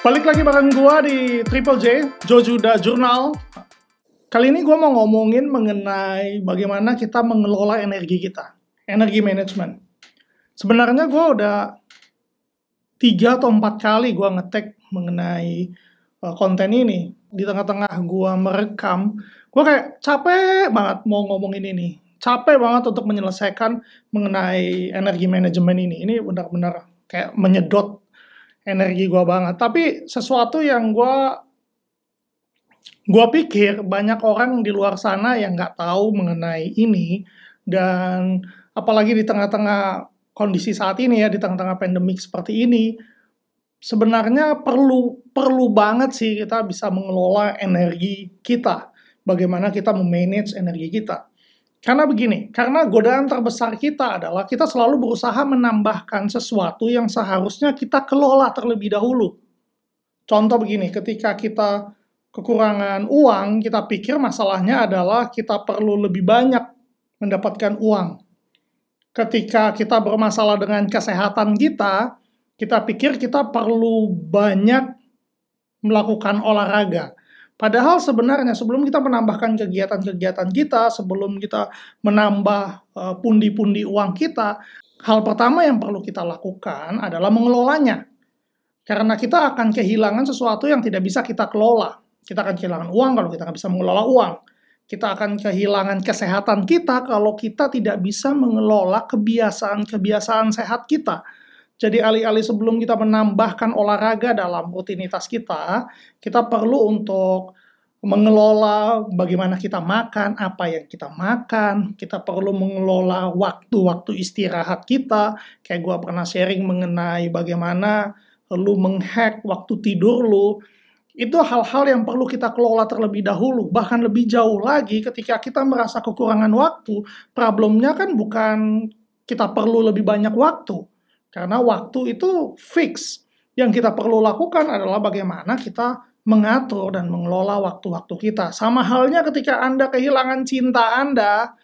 Balik lagi bareng gua di Triple J, Jojuda Journal. Kali ini gua mau ngomongin mengenai bagaimana kita mengelola energi kita, energi management. Sebenarnya gua udah tiga atau empat kali gua ngetek mengenai uh, konten ini. Di tengah-tengah gua merekam, gua kayak capek banget mau ngomongin ini. Capek banget untuk menyelesaikan mengenai energi manajemen ini. Ini benar-benar kayak menyedot energi gua banget. Tapi sesuatu yang gua gua pikir banyak orang di luar sana yang nggak tahu mengenai ini. Dan apalagi di tengah-tengah kondisi saat ini ya di tengah-tengah pandemik seperti ini sebenarnya perlu perlu banget sih kita bisa mengelola energi kita. Bagaimana kita memanage energi kita karena begini, karena godaan terbesar kita adalah kita selalu berusaha menambahkan sesuatu yang seharusnya kita kelola terlebih dahulu. Contoh begini, ketika kita kekurangan uang, kita pikir masalahnya adalah kita perlu lebih banyak mendapatkan uang. Ketika kita bermasalah dengan kesehatan kita, kita pikir kita perlu banyak melakukan olahraga. Padahal sebenarnya sebelum kita menambahkan kegiatan-kegiatan kita, sebelum kita menambah eh, pundi-pundi uh, uang kita, hal pertama yang perlu kita lakukan adalah mengelolanya. Karena kita akan kehilangan sesuatu yang tidak bisa kita kelola. Kita akan kehilangan uang kalau kita nggak bisa mengelola uang. Kita akan kehilangan kesehatan kita kalau kita tidak bisa mengelola kebiasaan-kebiasaan sehat kita. Jadi alih-alih sebelum kita menambahkan olahraga dalam rutinitas kita, kita perlu untuk mengelola bagaimana kita makan, apa yang kita makan, kita perlu mengelola waktu-waktu istirahat kita, kayak gue pernah sharing mengenai bagaimana lu menghack waktu tidur lu, itu hal-hal yang perlu kita kelola terlebih dahulu, bahkan lebih jauh lagi ketika kita merasa kekurangan waktu, problemnya kan bukan kita perlu lebih banyak waktu, karena waktu itu fix. Yang kita perlu lakukan adalah bagaimana kita mengatur dan mengelola waktu-waktu kita. Sama halnya ketika Anda kehilangan cinta Anda,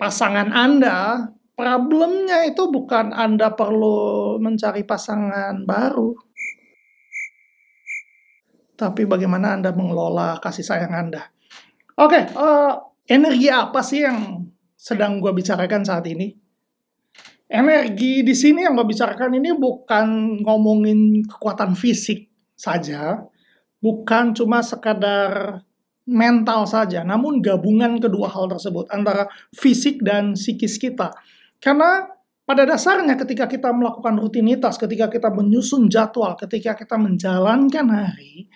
pasangan Anda, problemnya itu bukan Anda perlu mencari pasangan baru. Tapi bagaimana Anda mengelola kasih sayang Anda. Oke, okay, uh, eh, energi apa sih yang sedang gue bicarakan saat ini? Energi di sini yang gue bicarakan ini bukan ngomongin kekuatan fisik saja, bukan cuma sekadar mental saja, namun gabungan kedua hal tersebut antara fisik dan psikis kita. Karena pada dasarnya ketika kita melakukan rutinitas, ketika kita menyusun jadwal, ketika kita menjalankan hari,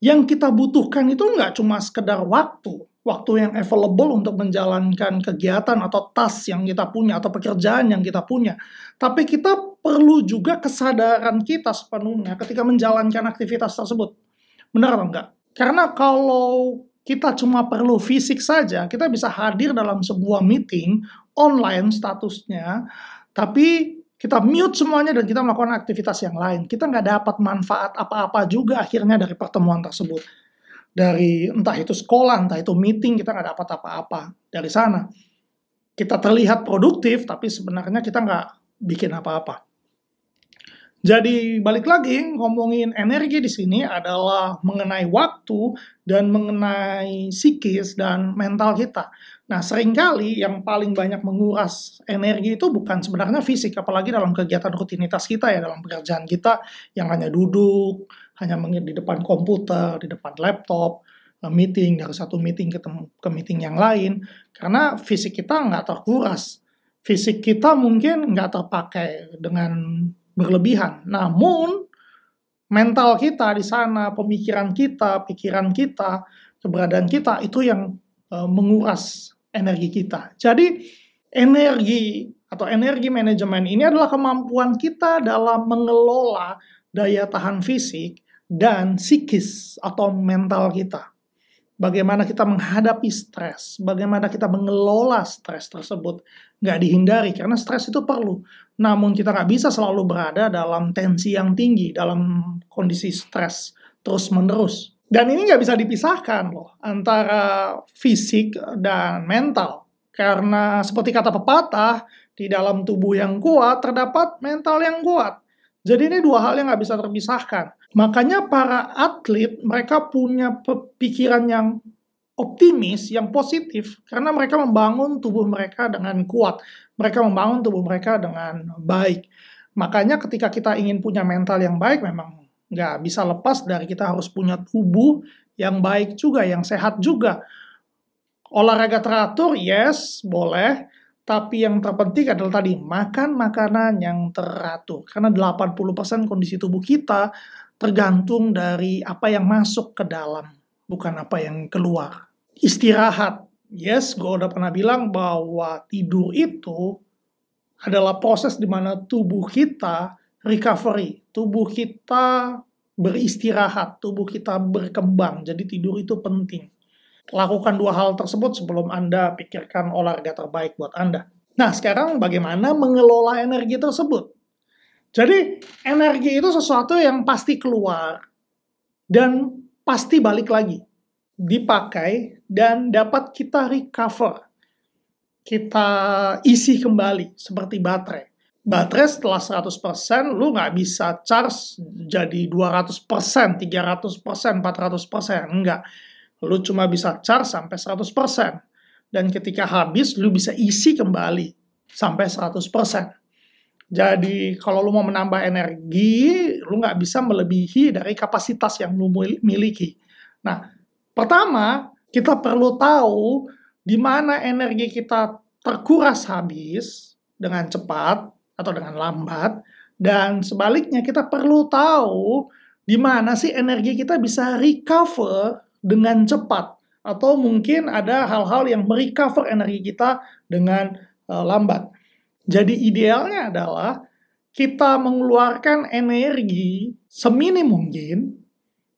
yang kita butuhkan itu nggak cuma sekedar waktu, waktu yang available untuk menjalankan kegiatan atau tas yang kita punya atau pekerjaan yang kita punya. Tapi kita perlu juga kesadaran kita sepenuhnya ketika menjalankan aktivitas tersebut. Benar atau enggak? Karena kalau kita cuma perlu fisik saja, kita bisa hadir dalam sebuah meeting online statusnya, tapi kita mute semuanya dan kita melakukan aktivitas yang lain. Kita nggak dapat manfaat apa-apa juga akhirnya dari pertemuan tersebut dari entah itu sekolah, entah itu meeting, kita nggak dapat apa-apa dari sana. Kita terlihat produktif, tapi sebenarnya kita nggak bikin apa-apa. Jadi balik lagi ngomongin energi di sini adalah mengenai waktu dan mengenai psikis dan mental kita. Nah, sering kali yang paling banyak menguras energi itu bukan sebenarnya fisik, apalagi dalam kegiatan rutinitas kita ya, dalam pekerjaan kita yang hanya duduk, hanya di depan komputer, di depan laptop, eh, meeting dari satu meeting ke, ke meeting yang lain, karena fisik kita nggak terkuras. Fisik kita mungkin nggak terpakai dengan berlebihan. Namun, mental kita di sana, pemikiran kita, pikiran kita, keberadaan kita, itu yang uh, menguras energi kita. Jadi, energi atau energi manajemen ini adalah kemampuan kita dalam mengelola daya tahan fisik dan psikis atau mental kita. Bagaimana kita menghadapi stres, bagaimana kita mengelola stres tersebut. Nggak dihindari, karena stres itu perlu. Namun kita nggak bisa selalu berada dalam tensi yang tinggi, dalam kondisi stres terus-menerus. Dan ini nggak bisa dipisahkan loh, antara fisik dan mental. Karena seperti kata pepatah, di dalam tubuh yang kuat terdapat mental yang kuat. Jadi ini dua hal yang nggak bisa terpisahkan. Makanya para atlet mereka punya pikiran yang optimis, yang positif karena mereka membangun tubuh mereka dengan kuat. Mereka membangun tubuh mereka dengan baik. Makanya ketika kita ingin punya mental yang baik memang nggak bisa lepas dari kita harus punya tubuh yang baik juga, yang sehat juga. Olahraga teratur, yes, boleh. Tapi yang terpenting adalah tadi, makan makanan yang teratur. Karena 80% kondisi tubuh kita tergantung dari apa yang masuk ke dalam, bukan apa yang keluar. Istirahat. Yes, gue udah pernah bilang bahwa tidur itu adalah proses di mana tubuh kita recovery. Tubuh kita beristirahat, tubuh kita berkembang. Jadi tidur itu penting. Lakukan dua hal tersebut sebelum Anda pikirkan olahraga terbaik buat Anda. Nah, sekarang bagaimana mengelola energi tersebut? Jadi, energi itu sesuatu yang pasti keluar dan pasti balik lagi. Dipakai dan dapat kita recover. Kita isi kembali seperti baterai. Baterai setelah 100%, lu nggak bisa charge jadi 200%, 300%, 400%. Enggak lu cuma bisa charge sampai 100%. Dan ketika habis, lu bisa isi kembali sampai 100%. Jadi kalau lu mau menambah energi, lu nggak bisa melebihi dari kapasitas yang lu miliki. Nah, pertama, kita perlu tahu di mana energi kita terkuras habis dengan cepat atau dengan lambat, dan sebaliknya kita perlu tahu di mana sih energi kita bisa recover dengan cepat atau mungkin ada hal-hal yang merecover energi kita dengan uh, lambat. Jadi idealnya adalah kita mengeluarkan energi seminim mungkin,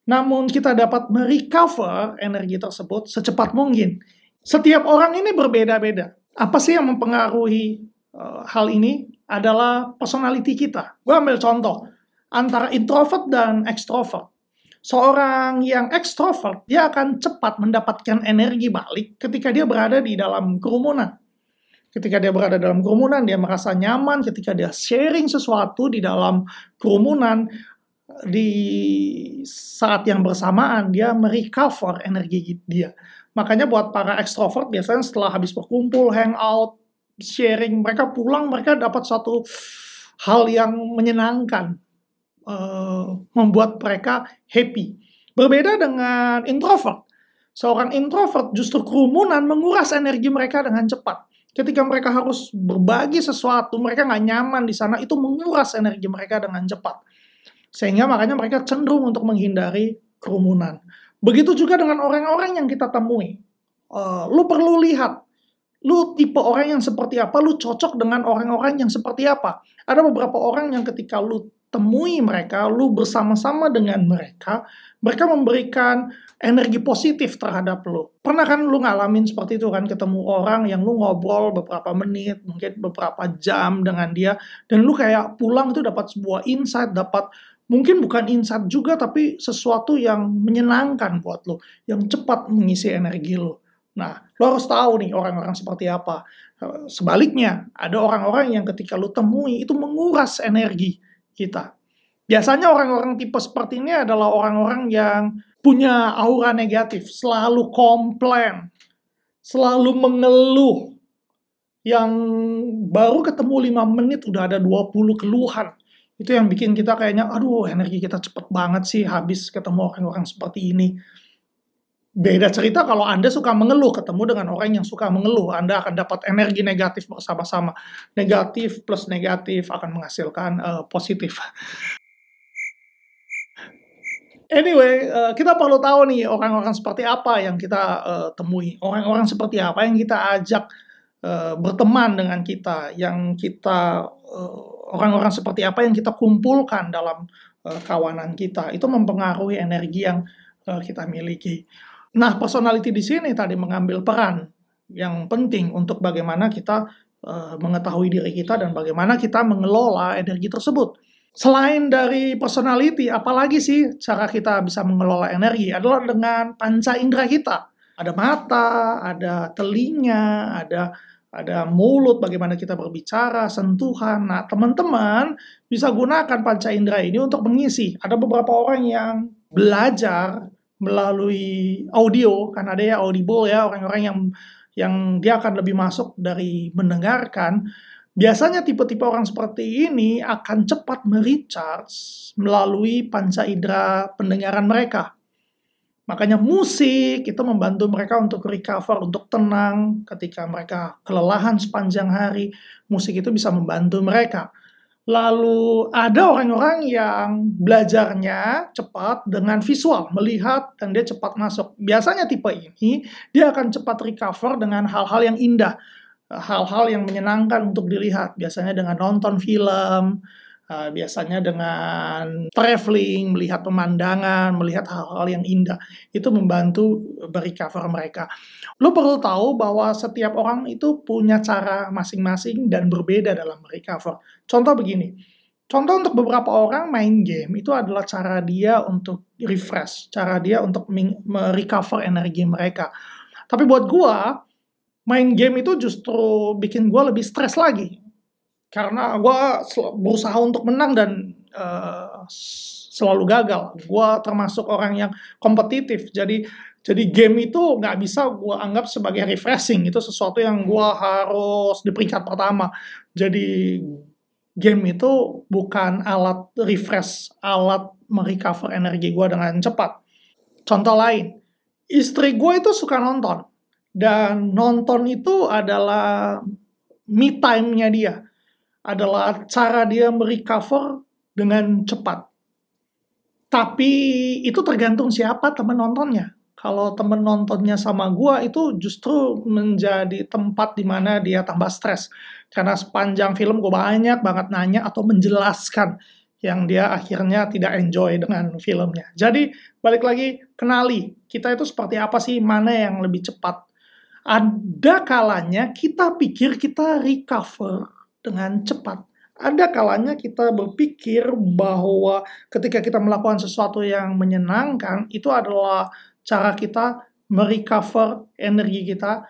namun kita dapat merecover energi tersebut secepat mungkin. Setiap orang ini berbeda-beda. Apa sih yang mempengaruhi uh, hal ini? Adalah personality kita. Gue ambil contoh antara introvert dan extrovert seorang yang ekstrovert, dia akan cepat mendapatkan energi balik ketika dia berada di dalam kerumunan. Ketika dia berada dalam kerumunan, dia merasa nyaman. Ketika dia sharing sesuatu di dalam kerumunan, di saat yang bersamaan, dia merecover energi dia. Makanya buat para ekstrovert, biasanya setelah habis berkumpul, hangout, sharing, mereka pulang, mereka dapat satu hal yang menyenangkan uh, membuat mereka happy. Berbeda dengan introvert. Seorang introvert justru kerumunan menguras energi mereka dengan cepat. Ketika mereka harus berbagi sesuatu, mereka nggak nyaman di sana, itu menguras energi mereka dengan cepat. Sehingga makanya mereka cenderung untuk menghindari kerumunan. Begitu juga dengan orang-orang yang kita temui. Uh, lu perlu lihat, lu tipe orang yang seperti apa, lu cocok dengan orang-orang yang seperti apa. Ada beberapa orang yang ketika lu temui mereka, lu bersama-sama dengan mereka, mereka memberikan energi positif terhadap lu. Pernah kan lu ngalamin seperti itu kan, ketemu orang yang lu ngobrol beberapa menit, mungkin beberapa jam dengan dia, dan lu kayak pulang itu dapat sebuah insight, dapat mungkin bukan insight juga, tapi sesuatu yang menyenangkan buat lu, yang cepat mengisi energi lu. Nah, lo harus tahu nih orang-orang seperti apa. Sebaliknya, ada orang-orang yang ketika lu temui itu menguras energi kita. Biasanya orang-orang tipe seperti ini adalah orang-orang yang punya aura negatif, selalu komplain, selalu mengeluh, yang baru ketemu 5 menit udah ada 20 keluhan. Itu yang bikin kita kayaknya, aduh energi kita cepet banget sih habis ketemu orang-orang seperti ini. Beda cerita kalau Anda suka mengeluh, ketemu dengan orang yang suka mengeluh, Anda akan dapat energi negatif bersama-sama. Negatif plus negatif akan menghasilkan uh, positif. Anyway, uh, kita perlu tahu nih orang-orang seperti apa yang kita uh, temui, orang-orang seperti apa yang kita ajak uh, berteman dengan kita, yang kita orang-orang seperti apa yang kita kumpulkan dalam uh, kawanan kita. Itu mempengaruhi energi yang kita miliki. Nah, personality di sini tadi mengambil peran yang penting untuk bagaimana kita uh, mengetahui diri kita dan bagaimana kita mengelola energi tersebut. Selain dari personality, apalagi sih cara kita bisa mengelola energi adalah dengan panca indera kita. Ada mata, ada telinga, ada ada mulut, bagaimana kita berbicara, sentuhan. Nah, teman-teman bisa gunakan panca indera ini untuk mengisi. Ada beberapa orang yang belajar melalui audio, kan ada ya audible ya, orang-orang yang yang dia akan lebih masuk dari mendengarkan. Biasanya tipe-tipe orang seperti ini akan cepat merecharge melalui panca indera pendengaran mereka. Makanya musik itu membantu mereka untuk recover, untuk tenang ketika mereka kelelahan sepanjang hari. Musik itu bisa membantu mereka. Lalu ada orang-orang yang belajarnya cepat dengan visual, melihat dan dia cepat masuk. Biasanya tipe ini dia akan cepat recover dengan hal-hal yang indah, hal-hal yang menyenangkan untuk dilihat. Biasanya dengan nonton film, Uh, biasanya dengan traveling, melihat pemandangan, melihat hal-hal yang indah, itu membantu berecover mereka. Lo perlu tahu bahwa setiap orang itu punya cara masing-masing dan berbeda dalam merecover. Contoh begini, contoh untuk beberapa orang main game itu adalah cara dia untuk refresh, cara dia untuk merecover energi mereka. Tapi buat gua, main game itu justru bikin gua lebih stres lagi karena gue berusaha untuk menang dan uh, selalu gagal. Gue termasuk orang yang kompetitif, jadi jadi game itu nggak bisa gue anggap sebagai refreshing. Itu sesuatu yang gue harus di peringkat pertama. Jadi game itu bukan alat refresh, alat merecover energi gue dengan cepat. Contoh lain, istri gue itu suka nonton. Dan nonton itu adalah me time-nya dia adalah cara dia merecover dengan cepat. Tapi itu tergantung siapa teman nontonnya. Kalau teman nontonnya sama gua itu justru menjadi tempat di mana dia tambah stres. Karena sepanjang film gue banyak banget nanya atau menjelaskan yang dia akhirnya tidak enjoy dengan filmnya. Jadi balik lagi kenali kita itu seperti apa sih, mana yang lebih cepat. Ada kalanya kita pikir kita recover dengan cepat. Ada kalanya kita berpikir bahwa ketika kita melakukan sesuatu yang menyenangkan, itu adalah cara kita merecover energi kita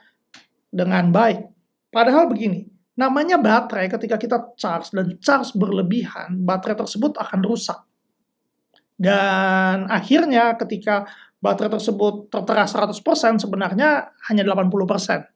dengan baik. Padahal begini, namanya baterai ketika kita charge dan charge berlebihan, baterai tersebut akan rusak. Dan akhirnya ketika baterai tersebut tertera 100%, sebenarnya hanya 80%.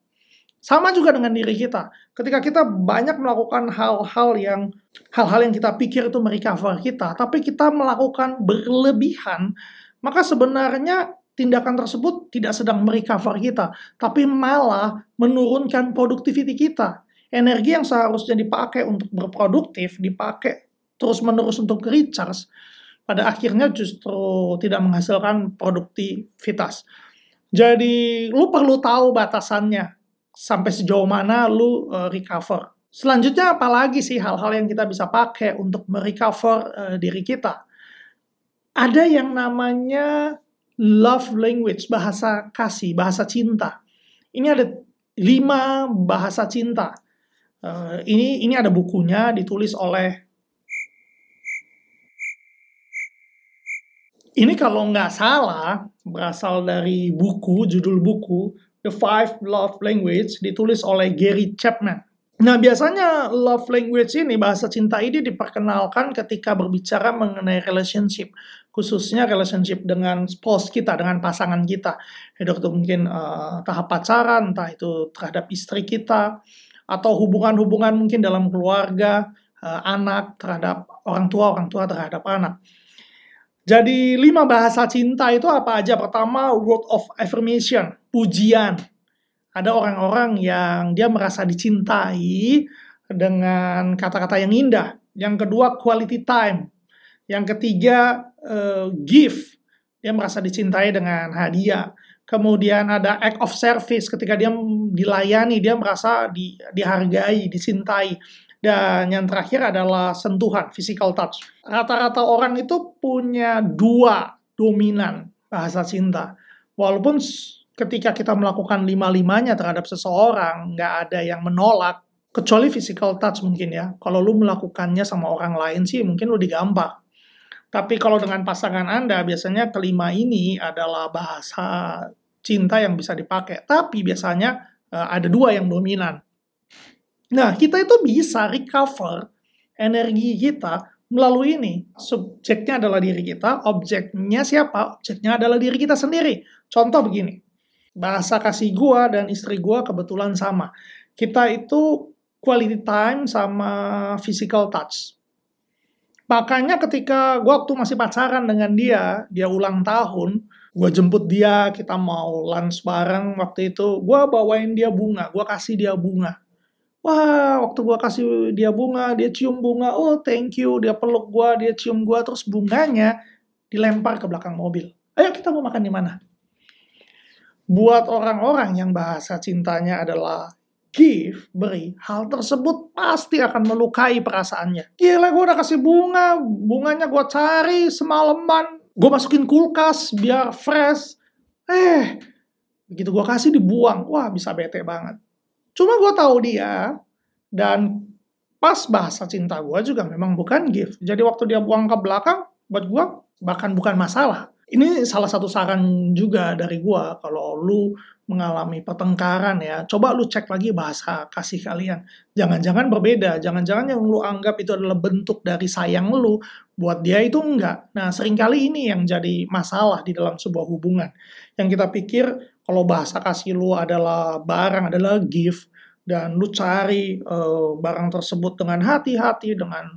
Sama juga dengan diri kita. Ketika kita banyak melakukan hal-hal yang hal-hal yang kita pikir itu merecover kita, tapi kita melakukan berlebihan, maka sebenarnya tindakan tersebut tidak sedang merecover kita, tapi malah menurunkan produktiviti kita. Energi yang seharusnya dipakai untuk berproduktif, dipakai terus-menerus untuk recharge, pada akhirnya justru tidak menghasilkan produktivitas. Jadi, lu perlu tahu batasannya sampai sejauh mana lu uh, recover. Selanjutnya apalagi sih hal-hal yang kita bisa pakai untuk merecover uh, diri kita? Ada yang namanya love language, bahasa kasih, bahasa cinta. Ini ada lima bahasa cinta. Uh, ini ini ada bukunya ditulis oleh ini kalau nggak salah berasal dari buku judul buku The Five Love Language ditulis oleh Gary Chapman. Nah, biasanya love language ini, bahasa cinta ini diperkenalkan ketika berbicara mengenai relationship. Khususnya relationship dengan spouse kita, dengan pasangan kita. Itu mungkin uh, tahap pacaran, entah itu terhadap istri kita, atau hubungan-hubungan mungkin dalam keluarga, uh, anak terhadap orang tua, orang tua terhadap anak. Jadi lima bahasa cinta itu apa aja? Pertama, word of affirmation, pujian. Ada orang-orang yang dia merasa dicintai dengan kata-kata yang indah. Yang kedua, quality time. Yang ketiga, uh, gift. Dia merasa dicintai dengan hadiah. Kemudian ada act of service ketika dia dilayani, dia merasa di, dihargai, dicintai. Dan yang terakhir adalah sentuhan, physical touch. Rata-rata orang itu punya dua dominan bahasa cinta. Walaupun ketika kita melakukan lima-limanya terhadap seseorang, nggak ada yang menolak, kecuali physical touch mungkin ya. Kalau lu melakukannya sama orang lain sih mungkin lu digampar. Tapi kalau dengan pasangan Anda, biasanya kelima ini adalah bahasa cinta yang bisa dipakai. Tapi biasanya uh, ada dua yang dominan Nah, kita itu bisa recover energi kita melalui ini. Subjeknya adalah diri kita, objeknya siapa? Objeknya adalah diri kita sendiri. Contoh begini, bahasa kasih gua dan istri gua kebetulan sama. Kita itu quality time sama physical touch. Makanya ketika gua waktu masih pacaran dengan dia, dia ulang tahun, gua jemput dia, kita mau lunch bareng waktu itu, gua bawain dia bunga, gua kasih dia bunga Wah, waktu gua kasih dia bunga, dia cium bunga, oh thank you, dia peluk gua, dia cium gua, terus bunganya dilempar ke belakang mobil. Ayo kita mau makan di mana? Buat orang-orang yang bahasa cintanya adalah give, beri, hal tersebut pasti akan melukai perasaannya. Gila, gue udah kasih bunga, bunganya gue cari semalaman, gue masukin kulkas biar fresh. Eh, begitu gue kasih dibuang, wah bisa bete banget. Cuma gue tahu dia dan pas bahasa cinta gue juga memang bukan gift. Jadi waktu dia buang ke belakang, buat gue bahkan bukan masalah. Ini salah satu saran juga dari gue kalau lu mengalami pertengkaran ya, coba lu cek lagi bahasa kasih kalian. Jangan-jangan berbeda, jangan-jangan yang lu anggap itu adalah bentuk dari sayang lu, buat dia itu enggak. Nah, sering kali ini yang jadi masalah di dalam sebuah hubungan. Yang kita pikir kalau bahasa kasih lu adalah barang, adalah gift, dan lu cari uh, barang tersebut dengan hati-hati, dengan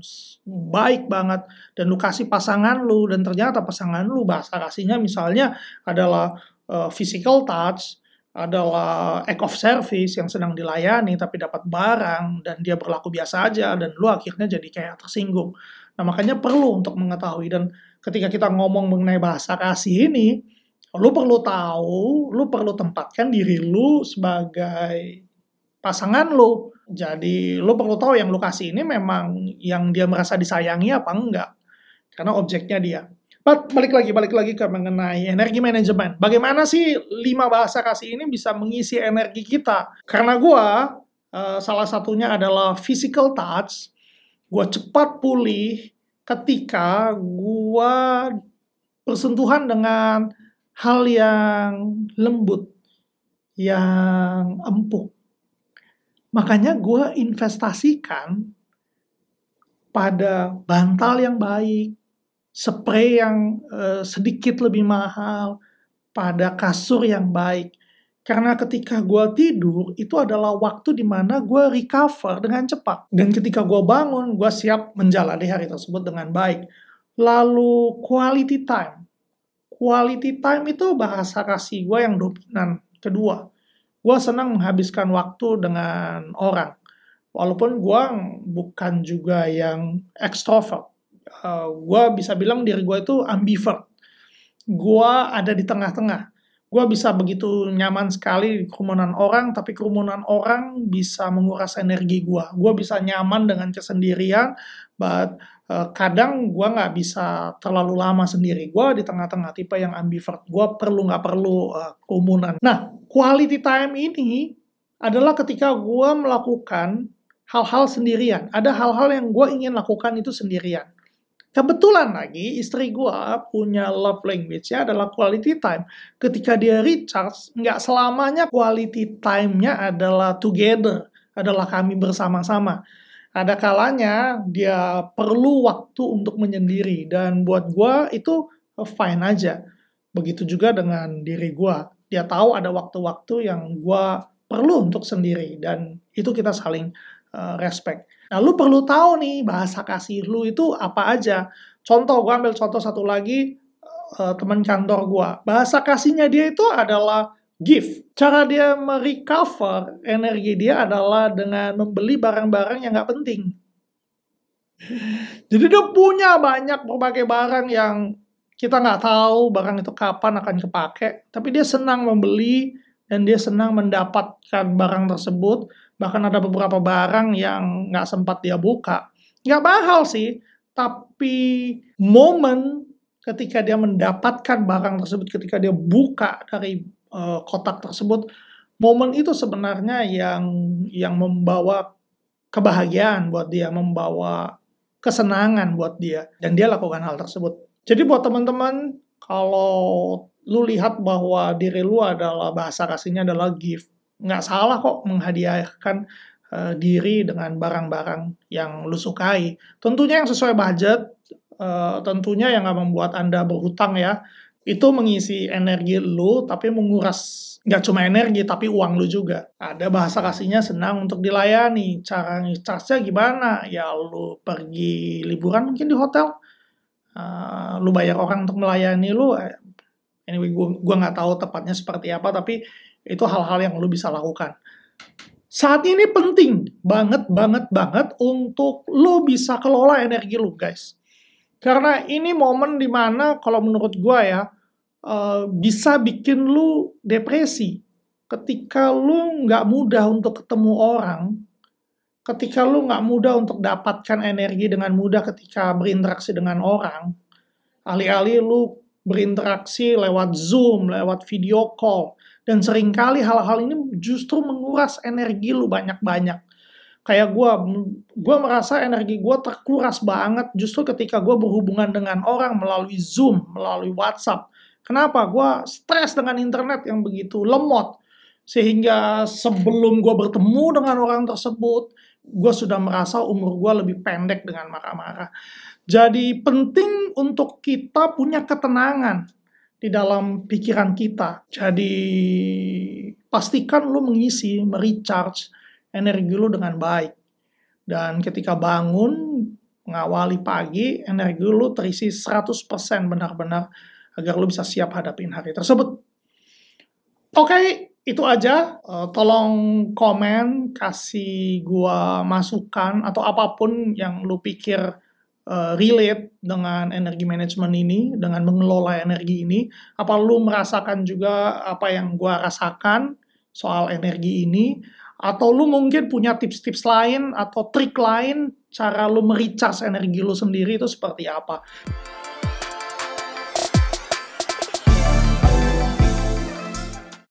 baik banget, dan lu kasih pasangan lu, dan ternyata pasangan lu bahasa kasihnya misalnya adalah uh, physical touch, adalah act of service yang sedang dilayani tapi dapat barang dan dia berlaku biasa aja dan lu akhirnya jadi kayak tersinggung. Nah makanya perlu untuk mengetahui dan ketika kita ngomong mengenai bahasa kasih ini, lu perlu tahu, lu perlu tempatkan diri lu sebagai pasangan lu. Jadi lu perlu tahu yang lu kasih ini memang yang dia merasa disayangi apa enggak. Karena objeknya dia. But, balik lagi, balik lagi ke mengenai energi manajemen. Bagaimana sih lima bahasa kasih ini bisa mengisi energi kita? Karena gue, uh, salah satunya adalah physical touch. Gue cepat pulih ketika gue bersentuhan dengan hal yang lembut, yang empuk. Makanya gue investasikan pada bantal yang baik, spray yang uh, sedikit lebih mahal, pada kasur yang baik. Karena ketika gue tidur, itu adalah waktu di mana gue recover dengan cepat. Dan ketika gue bangun, gue siap menjalani hari tersebut dengan baik. Lalu quality time quality time itu bahasa kasih gue yang dominan. Kedua, gue senang menghabiskan waktu dengan orang. Walaupun gue bukan juga yang extrovert. Uh, gue bisa bilang diri gue itu ambivert. Gue ada di tengah-tengah. Gue bisa begitu nyaman sekali di kerumunan orang, tapi kerumunan orang bisa menguras energi gue. Gue bisa nyaman dengan kesendirian, but kadang gue nggak bisa terlalu lama sendiri. Gue di tengah-tengah tipe yang ambivert. Gue perlu nggak perlu uh. Nah, quality time ini adalah ketika gue melakukan hal-hal sendirian. Ada hal-hal yang gue ingin lakukan itu sendirian. Kebetulan lagi istri gue punya love language-nya adalah quality time. Ketika dia recharge, nggak selamanya quality time-nya adalah together, adalah kami bersama-sama ada kalanya dia perlu waktu untuk menyendiri dan buat gue itu fine aja. Begitu juga dengan diri gue. Dia tahu ada waktu-waktu yang gue perlu untuk sendiri dan itu kita saling uh, respect. Nah, lu perlu tahu nih bahasa kasih lu itu apa aja. Contoh, gue ambil contoh satu lagi uh, teman kantor gue. Bahasa kasihnya dia itu adalah gift. Cara dia merecover energi dia adalah dengan membeli barang-barang yang nggak penting. Jadi dia punya banyak berbagai barang yang kita nggak tahu barang itu kapan akan kepake, tapi dia senang membeli dan dia senang mendapatkan barang tersebut. Bahkan ada beberapa barang yang nggak sempat dia buka. Nggak mahal sih, tapi momen ketika dia mendapatkan barang tersebut, ketika dia buka dari uh, kotak tersebut momen itu sebenarnya yang yang membawa kebahagiaan buat dia membawa kesenangan buat dia dan dia lakukan hal tersebut jadi buat teman-teman kalau lu lihat bahwa diri lu adalah bahasa kasihnya adalah gift nggak salah kok menghadiahkan uh, diri dengan barang-barang yang lu sukai. Tentunya yang sesuai budget, uh, tentunya yang nggak membuat Anda berhutang ya. Itu mengisi energi lu, tapi menguras nggak cuma energi tapi uang lu juga. Ada bahasa kasihnya senang untuk dilayani. Cara ngecharge-nya gimana? Ya lu pergi liburan mungkin di hotel. Uh, lu bayar orang untuk melayani lu. Eh, anyway, gua gua nggak tahu tepatnya seperti apa tapi itu hal-hal yang lu bisa lakukan. Saat ini penting banget banget banget untuk lu bisa kelola energi lu, guys. Karena ini momen di mana kalau menurut gua ya, uh, bisa bikin lu depresi. Ketika lu nggak mudah untuk ketemu orang, ketika lu nggak mudah untuk dapatkan energi dengan mudah ketika berinteraksi dengan orang, alih-alih lu berinteraksi lewat Zoom, lewat video call, dan sering kali hal-hal ini justru menguras energi lu banyak-banyak. Kayak gue, gue merasa energi gue terkuras banget justru ketika gue berhubungan dengan orang melalui Zoom, melalui WhatsApp, Kenapa? Gue stres dengan internet yang begitu lemot. Sehingga sebelum gue bertemu dengan orang tersebut, gue sudah merasa umur gue lebih pendek dengan marah-marah. Jadi penting untuk kita punya ketenangan di dalam pikiran kita. Jadi pastikan lu mengisi, merecharge energi lu dengan baik. Dan ketika bangun, mengawali pagi, energi lu terisi 100% benar-benar agar lo bisa siap hadapin hari tersebut. Oke, okay, itu aja. Uh, tolong komen, kasih gua masukan atau apa pun yang lu pikir uh, relate dengan energi manajemen ini, dengan mengelola energi ini. Apa lu merasakan juga apa yang gua rasakan soal energi ini? Atau lu mungkin punya tips-tips lain atau trik lain cara lu merecharge energi lu sendiri itu seperti apa?